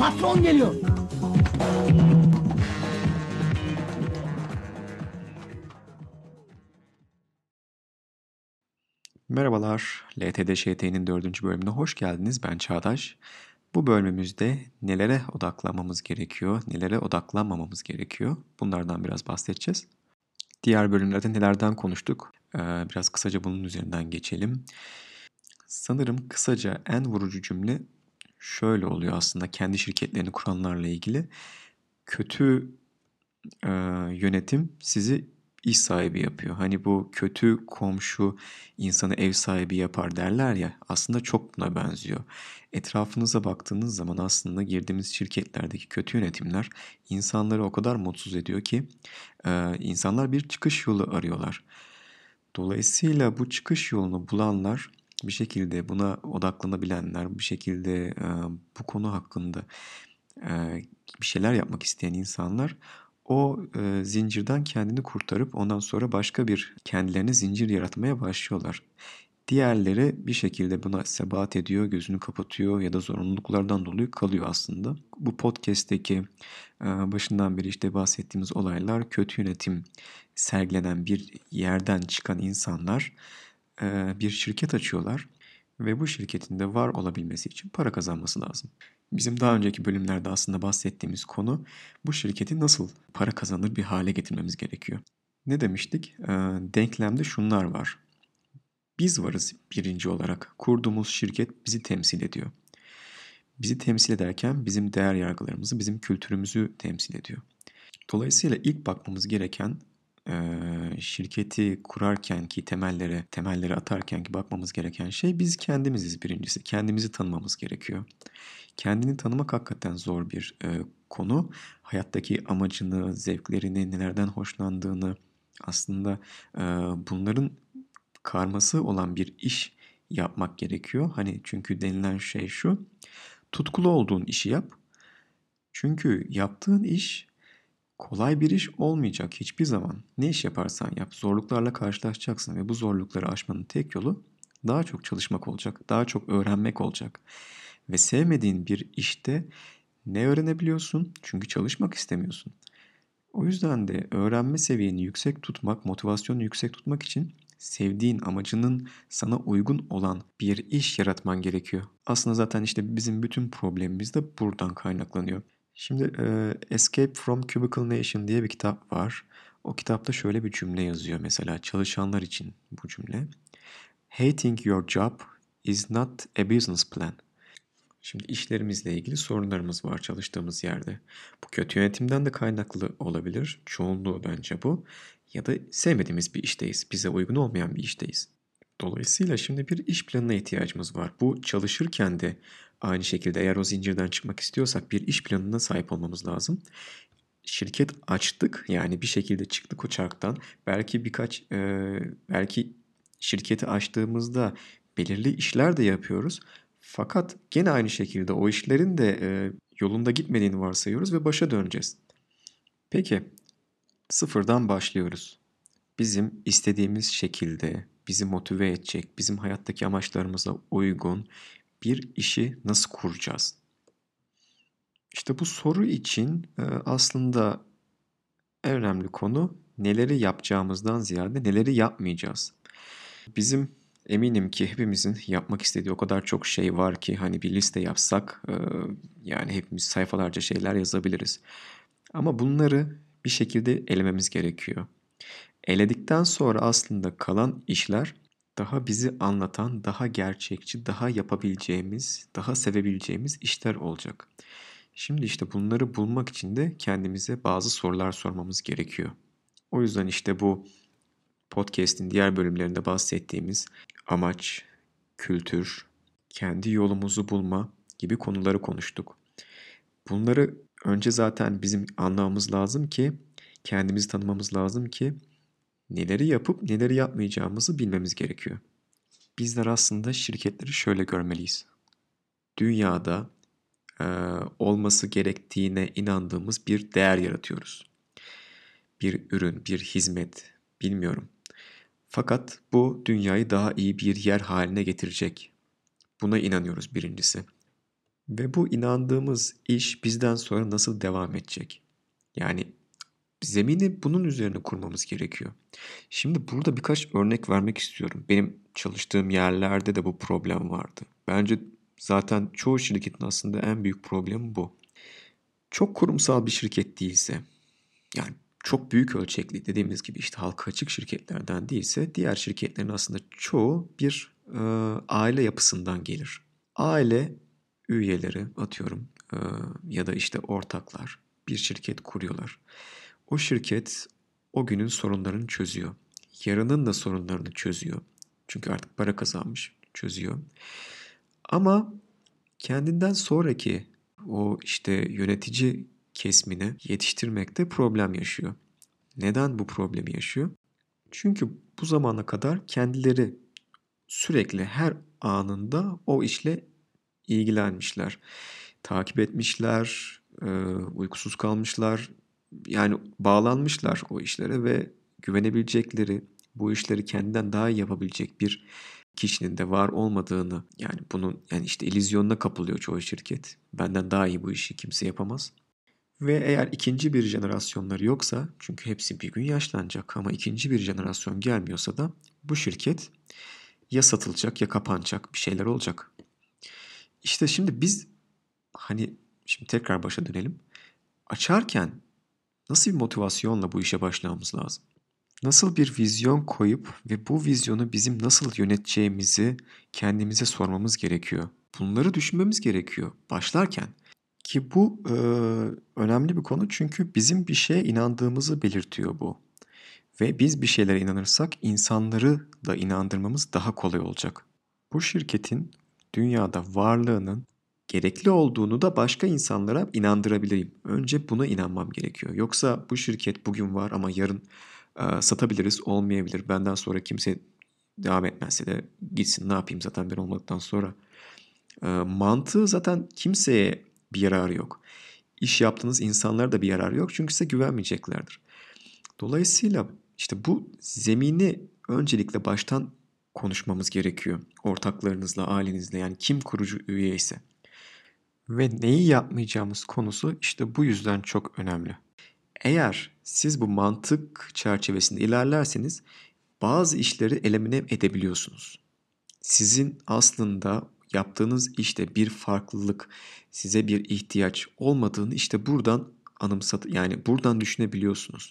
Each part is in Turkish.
Patron geliyor. Merhabalar, LTD ŞT'nin dördüncü bölümüne hoş geldiniz. Ben Çağdaş. Bu bölümümüzde nelere odaklanmamız gerekiyor, nelere odaklanmamamız gerekiyor bunlardan biraz bahsedeceğiz. Diğer bölümlerde nelerden konuştuk? Ee, biraz kısaca bunun üzerinden geçelim. Sanırım kısaca en vurucu cümle şöyle oluyor aslında kendi şirketlerini kuranlarla ilgili. Kötü e, yönetim sizi iş sahibi yapıyor. Hani bu kötü komşu insanı ev sahibi yapar derler ya aslında çok buna benziyor. Etrafınıza baktığınız zaman aslında girdiğimiz şirketlerdeki kötü yönetimler insanları o kadar mutsuz ediyor ki e, insanlar bir çıkış yolu arıyorlar. Dolayısıyla bu çıkış yolunu bulanlar bir şekilde buna odaklanabilenler, bir şekilde e, bu konu hakkında e, bir şeyler yapmak isteyen insanlar o e, zincirden kendini kurtarıp ondan sonra başka bir kendilerine zincir yaratmaya başlıyorlar. Diğerleri bir şekilde buna sebat ediyor, gözünü kapatıyor ya da zorunluluklardan dolayı kalıyor aslında. Bu podcast'teki e, başından beri işte bahsettiğimiz olaylar kötü yönetim sergilenen bir yerden çıkan insanlar bir şirket açıyorlar ve bu şirketin de var olabilmesi için para kazanması lazım. Bizim daha önceki bölümlerde aslında bahsettiğimiz konu bu şirketi nasıl para kazanır bir hale getirmemiz gerekiyor. Ne demiştik? Denklemde şunlar var. Biz varız birinci olarak. Kurduğumuz şirket bizi temsil ediyor. Bizi temsil ederken bizim değer yargılarımızı, bizim kültürümüzü temsil ediyor. Dolayısıyla ilk bakmamız gereken şirketi kurarken ki temellere, temelleri atarken ki bakmamız gereken şey biz kendimiziz birincisi. Kendimizi tanımamız gerekiyor. Kendini tanımak hakikaten zor bir e, konu. Hayattaki amacını, zevklerini, nelerden hoşlandığını aslında e, bunların karması olan bir iş yapmak gerekiyor. Hani çünkü denilen şey şu. Tutkulu olduğun işi yap. Çünkü yaptığın iş kolay bir iş olmayacak hiçbir zaman. Ne iş yaparsan yap zorluklarla karşılaşacaksın ve bu zorlukları aşmanın tek yolu daha çok çalışmak olacak, daha çok öğrenmek olacak. Ve sevmediğin bir işte ne öğrenebiliyorsun? Çünkü çalışmak istemiyorsun. O yüzden de öğrenme seviyeni yüksek tutmak, motivasyonu yüksek tutmak için sevdiğin amacının sana uygun olan bir iş yaratman gerekiyor. Aslında zaten işte bizim bütün problemimiz de buradan kaynaklanıyor. Şimdi e, Escape from Cubicle Nation diye bir kitap var. O kitapta şöyle bir cümle yazıyor mesela çalışanlar için bu cümle. Hating your job is not a business plan. Şimdi işlerimizle ilgili sorunlarımız var çalıştığımız yerde. Bu kötü yönetimden de kaynaklı olabilir. Çoğunluğu bence bu. Ya da sevmediğimiz bir işteyiz. Bize uygun olmayan bir işteyiz. Dolayısıyla şimdi bir iş planına ihtiyacımız var. Bu çalışırken de aynı şekilde eğer o zincirden çıkmak istiyorsak bir iş planına sahip olmamız lazım. Şirket açtık yani bir şekilde çıktık o. Belki birkaç e, belki şirketi açtığımızda belirli işler de yapıyoruz. Fakat gene aynı şekilde o işlerin de e, yolunda gitmediğini varsayıyoruz ve başa döneceğiz. Peki sıfırdan başlıyoruz. Bizim istediğimiz şekilde bizi motive edecek, bizim hayattaki amaçlarımıza uygun bir işi nasıl kuracağız? İşte bu soru için e, aslında en önemli konu neleri yapacağımızdan ziyade neleri yapmayacağız. Bizim eminim ki hepimizin yapmak istediği o kadar çok şey var ki hani bir liste yapsak e, yani hepimiz sayfalarca şeyler yazabiliriz. Ama bunları bir şekilde elememiz gerekiyor. Eledikten sonra aslında kalan işler daha bizi anlatan, daha gerçekçi, daha yapabileceğimiz, daha sevebileceğimiz işler olacak. Şimdi işte bunları bulmak için de kendimize bazı sorular sormamız gerekiyor. O yüzden işte bu podcast'in diğer bölümlerinde bahsettiğimiz amaç, kültür, kendi yolumuzu bulma gibi konuları konuştuk. Bunları önce zaten bizim anlamamız lazım ki kendimizi tanımamız lazım ki neleri yapıp neleri yapmayacağımızı bilmemiz gerekiyor. Bizler aslında şirketleri şöyle görmeliyiz. Dünyada e, olması gerektiğine inandığımız bir değer yaratıyoruz. Bir ürün, bir hizmet, bilmiyorum. Fakat bu dünyayı daha iyi bir yer haline getirecek. Buna inanıyoruz birincisi. Ve bu inandığımız iş bizden sonra nasıl devam edecek? Yani zemini bunun üzerine kurmamız gerekiyor. Şimdi burada birkaç örnek vermek istiyorum. Benim çalıştığım yerlerde de bu problem vardı. Bence zaten çoğu şirketin aslında en büyük problemi bu. Çok kurumsal bir şirket değilse, yani çok büyük ölçekli dediğimiz gibi işte halka açık şirketlerden değilse diğer şirketlerin aslında çoğu bir e, aile yapısından gelir. Aile üyeleri atıyorum e, ya da işte ortaklar bir şirket kuruyorlar. O şirket o günün sorunlarını çözüyor. Yarının da sorunlarını çözüyor. Çünkü artık para kazanmış, çözüyor. Ama kendinden sonraki o işte yönetici kesmini yetiştirmekte problem yaşıyor. Neden bu problemi yaşıyor? Çünkü bu zamana kadar kendileri sürekli her anında o işle ilgilenmişler. Takip etmişler, uykusuz kalmışlar. Yani bağlanmışlar o işlere ve güvenebilecekleri, bu işleri kendinden daha iyi yapabilecek bir kişinin de var olmadığını yani bunun yani işte ilizyonuna kapılıyor çoğu şirket. Benden daha iyi bu işi kimse yapamaz. Ve eğer ikinci bir jenerasyonları yoksa çünkü hepsi bir gün yaşlanacak ama ikinci bir jenerasyon gelmiyorsa da bu şirket ya satılacak ya kapanacak bir şeyler olacak. İşte şimdi biz hani şimdi tekrar başa dönelim. Açarken nasıl bir motivasyonla bu işe başlamamız lazım? Nasıl bir vizyon koyup ve bu vizyonu bizim nasıl yöneteceğimizi kendimize sormamız gerekiyor. Bunları düşünmemiz gerekiyor başlarken. Ki bu e, önemli bir konu çünkü bizim bir şeye inandığımızı belirtiyor bu. Ve biz bir şeylere inanırsak insanları da inandırmamız daha kolay olacak. Bu şirketin dünyada varlığının gerekli olduğunu da başka insanlara inandırabileyim. Önce buna inanmam gerekiyor. Yoksa bu şirket bugün var ama yarın e, satabiliriz, olmayabilir. Benden sonra kimse devam etmezse de gitsin ne yapayım zaten ben olmadıktan sonra. E, mantığı zaten kimseye bir yararı yok. İş yaptığınız insanlara da bir yararı yok çünkü size güvenmeyeceklerdir. Dolayısıyla işte bu zemini öncelikle baştan konuşmamız gerekiyor. Ortaklarınızla, ailenizle yani kim kurucu üye ise. Ve neyi yapmayacağımız konusu işte bu yüzden çok önemli. Eğer siz bu mantık çerçevesinde ilerlerseniz bazı işleri elimine edebiliyorsunuz. Sizin aslında yaptığınız işte bir farklılık, size bir ihtiyaç olmadığını işte buradan anımsat yani buradan düşünebiliyorsunuz.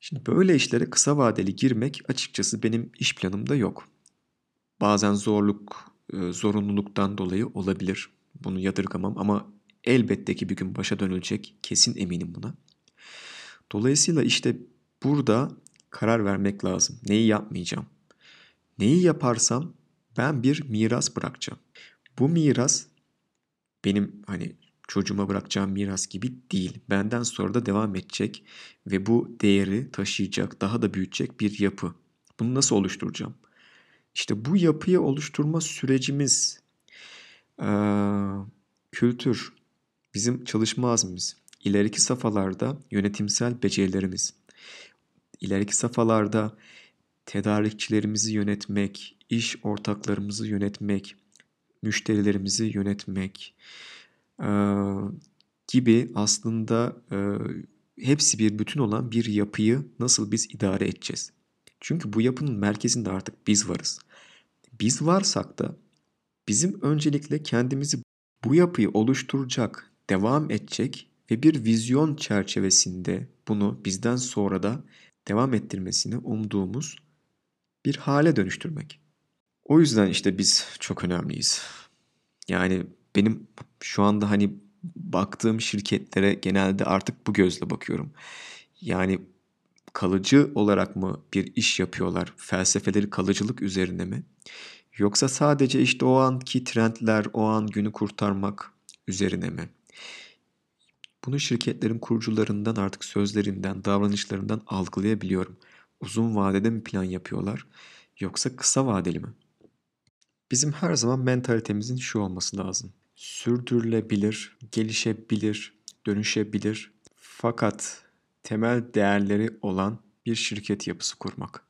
Şimdi böyle işlere kısa vadeli girmek açıkçası benim iş planımda yok. Bazen zorluk, zorunluluktan dolayı olabilir. Bunu yadırgamam ama elbette ki bir gün başa dönülecek. Kesin eminim buna. Dolayısıyla işte burada karar vermek lazım. Neyi yapmayacağım? Neyi yaparsam ben bir miras bırakacağım. Bu miras benim hani çocuğuma bırakacağım miras gibi değil. Benden sonra da devam edecek ve bu değeri taşıyacak, daha da büyütecek bir yapı. Bunu nasıl oluşturacağım? İşte bu yapıyı oluşturma sürecimiz, kültür, bizim çalışma azmimiz, ileriki safhalarda yönetimsel becerilerimiz, ileriki safhalarda tedarikçilerimizi yönetmek, iş ortaklarımızı yönetmek, müşterilerimizi yönetmek e, gibi aslında e, hepsi bir bütün olan bir yapıyı nasıl biz idare edeceğiz? Çünkü bu yapının merkezinde artık biz varız. Biz varsak da bizim öncelikle kendimizi bu yapıyı oluşturacak, devam edecek ve bir vizyon çerçevesinde bunu bizden sonra da devam ettirmesini umduğumuz bir hale dönüştürmek. O yüzden işte biz çok önemliyiz. Yani benim şu anda hani baktığım şirketlere genelde artık bu gözle bakıyorum. Yani kalıcı olarak mı bir iş yapıyorlar? Felsefeleri kalıcılık üzerine mi? Yoksa sadece işte o anki trendler, o an günü kurtarmak üzerine mi? Bunu şirketlerin kurucularından artık sözlerinden, davranışlarından algılayabiliyorum. Uzun vadede mi plan yapıyorlar yoksa kısa vadeli mi? Bizim her zaman mentalitemizin şu olması lazım. Sürdürülebilir, gelişebilir, dönüşebilir fakat temel değerleri olan bir şirket yapısı kurmak.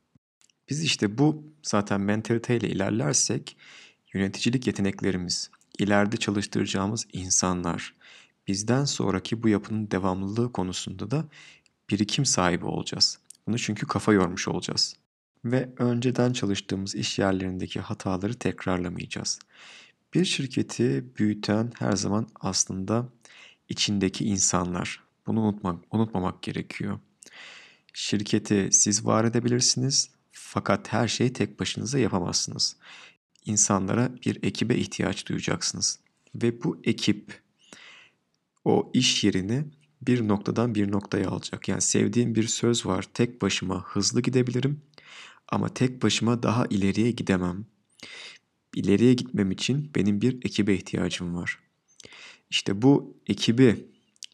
Biz işte bu zaten mentaliteyle ilerlersek yöneticilik yeteneklerimiz, ileride çalıştıracağımız insanlar, bizden sonraki bu yapının devamlılığı konusunda da birikim sahibi olacağız. Bunu çünkü kafa yormuş olacağız. Ve önceden çalıştığımız iş yerlerindeki hataları tekrarlamayacağız. Bir şirketi büyüten her zaman aslında içindeki insanlar. Bunu unutmak, unutmamak gerekiyor. Şirketi siz var edebilirsiniz fakat her şeyi tek başınıza yapamazsınız. İnsanlara bir ekibe ihtiyaç duyacaksınız. Ve bu ekip o iş yerini bir noktadan bir noktaya alacak. Yani sevdiğim bir söz var. Tek başıma hızlı gidebilirim ama tek başıma daha ileriye gidemem. İleriye gitmem için benim bir ekibe ihtiyacım var. İşte bu ekibi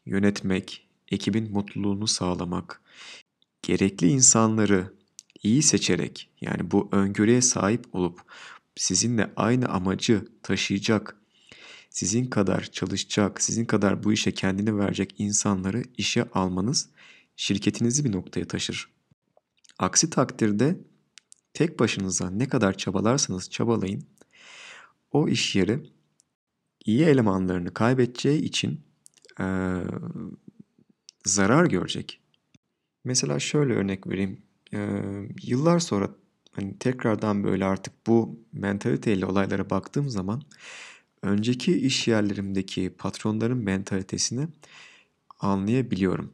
yönetmek, ekibin mutluluğunu sağlamak, gerekli insanları iyi seçerek yani bu öngörüye sahip olup sizinle aynı amacı taşıyacak, sizin kadar çalışacak, sizin kadar bu işe kendini verecek insanları işe almanız şirketinizi bir noktaya taşır. Aksi takdirde tek başınıza ne kadar çabalarsanız çabalayın o iş yeri iyi elemanlarını kaybedeceği için e, zarar görecek. Mesela şöyle örnek vereyim. E, yıllar sonra hani tekrardan böyle artık bu mentaliteyle olaylara baktığım zaman önceki iş yerlerimdeki patronların mentalitesini anlayabiliyorum.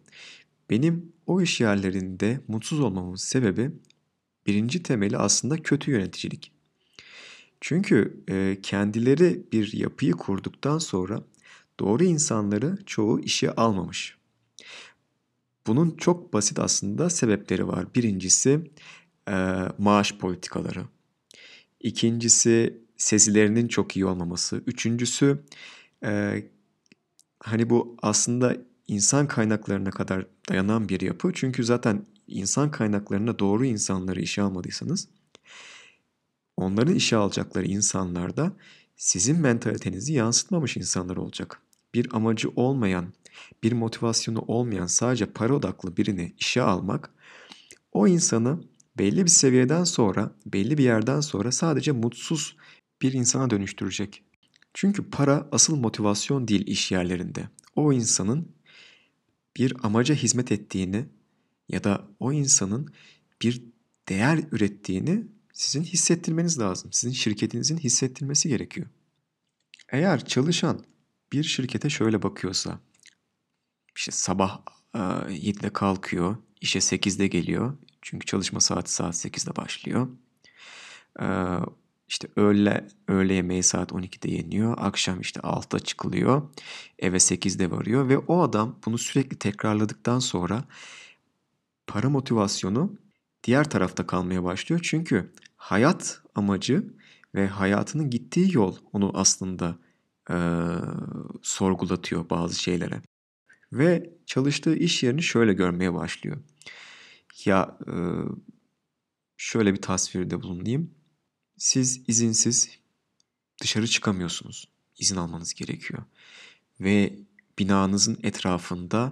Benim o iş yerlerinde mutsuz olmamın sebebi birinci temeli aslında kötü yöneticilik. Çünkü e, kendileri bir yapıyı kurduktan sonra doğru insanları çoğu işe almamış. Bunun çok basit aslında sebepleri var. Birincisi e, maaş politikaları. İkincisi sezilerinin çok iyi olmaması. Üçüncüsü e, hani bu aslında insan kaynaklarına kadar dayanan bir yapı. Çünkü zaten insan kaynaklarına doğru insanları işe almadıysanız onların işe alacakları insanlar da sizin mentalitenizi yansıtmamış insanlar olacak. Bir amacı olmayan, bir motivasyonu olmayan sadece para odaklı birini işe almak o insanı belli bir seviyeden sonra, belli bir yerden sonra sadece mutsuz bir insana dönüştürecek. Çünkü para asıl motivasyon değil iş yerlerinde. O insanın bir amaca hizmet ettiğini ya da o insanın bir değer ürettiğini sizin hissettirmeniz lazım. Sizin şirketinizin hissettirmesi gerekiyor. Eğer çalışan bir şirkete şöyle bakıyorsa, işte sabah 7'de kalkıyor, işe 8'de geliyor. Çünkü çalışma saati saat 8'de başlıyor. İşte öğle, öğle yemeği saat 12'de yeniyor. Akşam işte 6'da çıkılıyor. Eve 8'de varıyor ve o adam bunu sürekli tekrarladıktan sonra para motivasyonu diğer tarafta kalmaya başlıyor. Çünkü hayat amacı ve hayatının gittiği yol onu aslında e, sorgulatıyor bazı şeylere. Ve çalıştığı iş yerini şöyle görmeye başlıyor. Ya e, şöyle bir tasvirde bulunayım. Siz izinsiz dışarı çıkamıyorsunuz. İzin almanız gerekiyor. Ve binanızın etrafında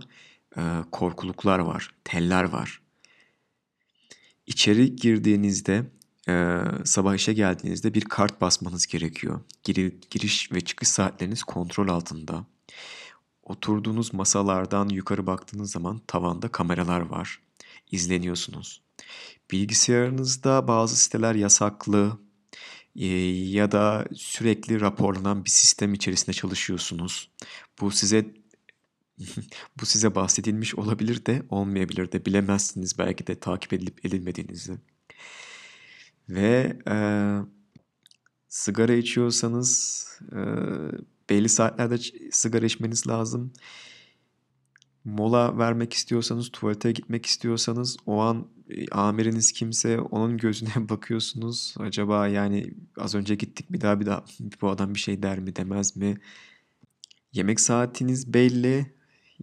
e, korkuluklar var, teller var. İçeri girdiğinizde, e, sabah işe geldiğinizde bir kart basmanız gerekiyor. Gir, giriş ve çıkış saatleriniz kontrol altında. Oturduğunuz masalardan yukarı baktığınız zaman tavanda kameralar var. İzleniyorsunuz. Bilgisayarınızda bazı siteler yasaklı ya da sürekli raporlanan bir sistem içerisinde çalışıyorsunuz. Bu size bu size bahsedilmiş olabilir de olmayabilir de bilemezsiniz belki de takip edilip edilmediğinizi. Ve e, sigara içiyorsanız e, belli saatlerde sigara içmeniz lazım. Mola vermek istiyorsanız, tuvalete gitmek istiyorsanız o an e, amiriniz kimse onun gözüne bakıyorsunuz. Acaba yani az önce gittik bir daha bir daha bu adam bir şey der mi demez mi? Yemek saatiniz belli.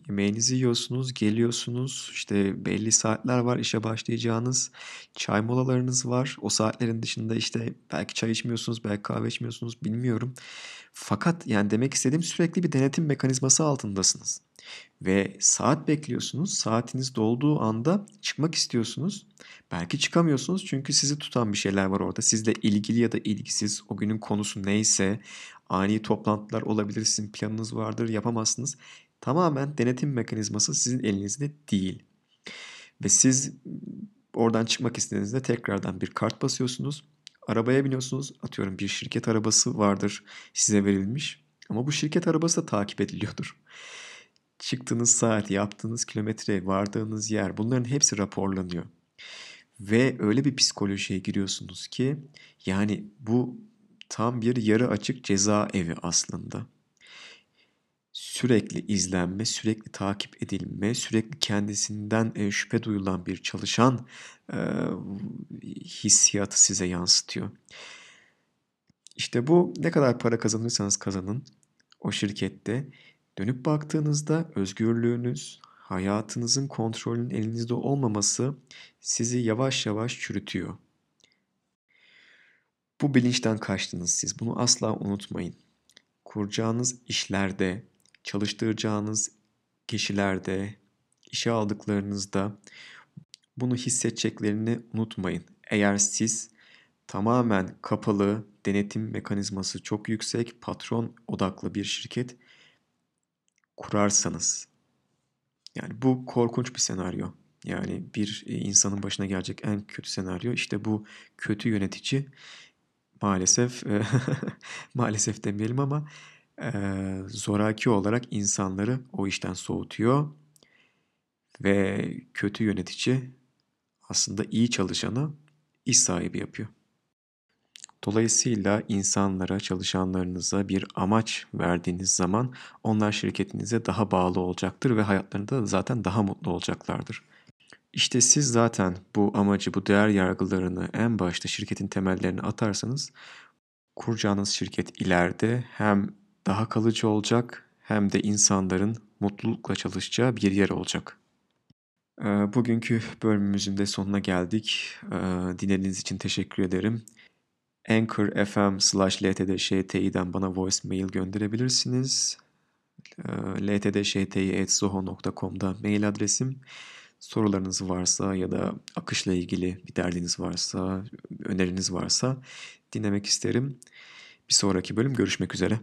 Yemeğinizi yiyorsunuz, geliyorsunuz. İşte belli saatler var işe başlayacağınız. Çay molalarınız var. O saatlerin dışında işte belki çay içmiyorsunuz, belki kahve içmiyorsunuz, bilmiyorum. Fakat yani demek istediğim sürekli bir denetim mekanizması altındasınız. Ve saat bekliyorsunuz. Saatiniz dolduğu anda çıkmak istiyorsunuz. Belki çıkamıyorsunuz çünkü sizi tutan bir şeyler var orada. Sizle ilgili ya da ilgisiz o günün konusu neyse ani toplantılar olabilir. Sizin planınız vardır yapamazsınız. Tamamen denetim mekanizması sizin elinizde değil. Ve siz oradan çıkmak istediğinizde tekrardan bir kart basıyorsunuz. Arabaya biniyorsunuz. Atıyorum bir şirket arabası vardır size verilmiş. Ama bu şirket arabası da takip ediliyordur. Çıktığınız saat, yaptığınız kilometre, vardığınız yer bunların hepsi raporlanıyor. Ve öyle bir psikolojiye giriyorsunuz ki yani bu tam bir yarı açık ceza evi aslında. Sürekli izlenme, sürekli takip edilme, sürekli kendisinden e, şüphe duyulan bir çalışan e, hissiyatı size yansıtıyor. İşte bu ne kadar para kazanırsanız kazanın o şirkette dönüp baktığınızda özgürlüğünüz, hayatınızın kontrolünün elinizde olmaması sizi yavaş yavaş çürütüyor. Bu bilinçten kaçtınız siz. Bunu asla unutmayın. Kuracağınız işlerde, çalıştıracağınız kişilerde, işe aldıklarınızda bunu hissedeceklerini unutmayın. Eğer siz tamamen kapalı, denetim mekanizması çok yüksek, patron odaklı bir şirket kurarsanız yani bu korkunç bir senaryo. Yani bir insanın başına gelecek en kötü senaryo işte bu kötü yönetici maalesef maalesef demeyelim ama zoraki olarak insanları o işten soğutuyor ve kötü yönetici aslında iyi çalışanı iş sahibi yapıyor. Dolayısıyla insanlara, çalışanlarınıza bir amaç verdiğiniz zaman onlar şirketinize daha bağlı olacaktır ve hayatlarında zaten daha mutlu olacaklardır. İşte siz zaten bu amacı, bu değer yargılarını en başta şirketin temellerine atarsanız kuracağınız şirket ileride hem daha kalıcı olacak hem de insanların mutlulukla çalışacağı bir yer olacak. Ee, bugünkü bölümümüzün de sonuna geldik. Ee, dinlediğiniz için teşekkür ederim. Anchor FM slash ltdşti'den bana voicemail gönderebilirsiniz. Ee, ltdşti.zoho.com'da mail adresim. Sorularınız varsa ya da akışla ilgili bir derdiniz varsa, öneriniz varsa dinlemek isterim. Bir sonraki bölüm görüşmek üzere.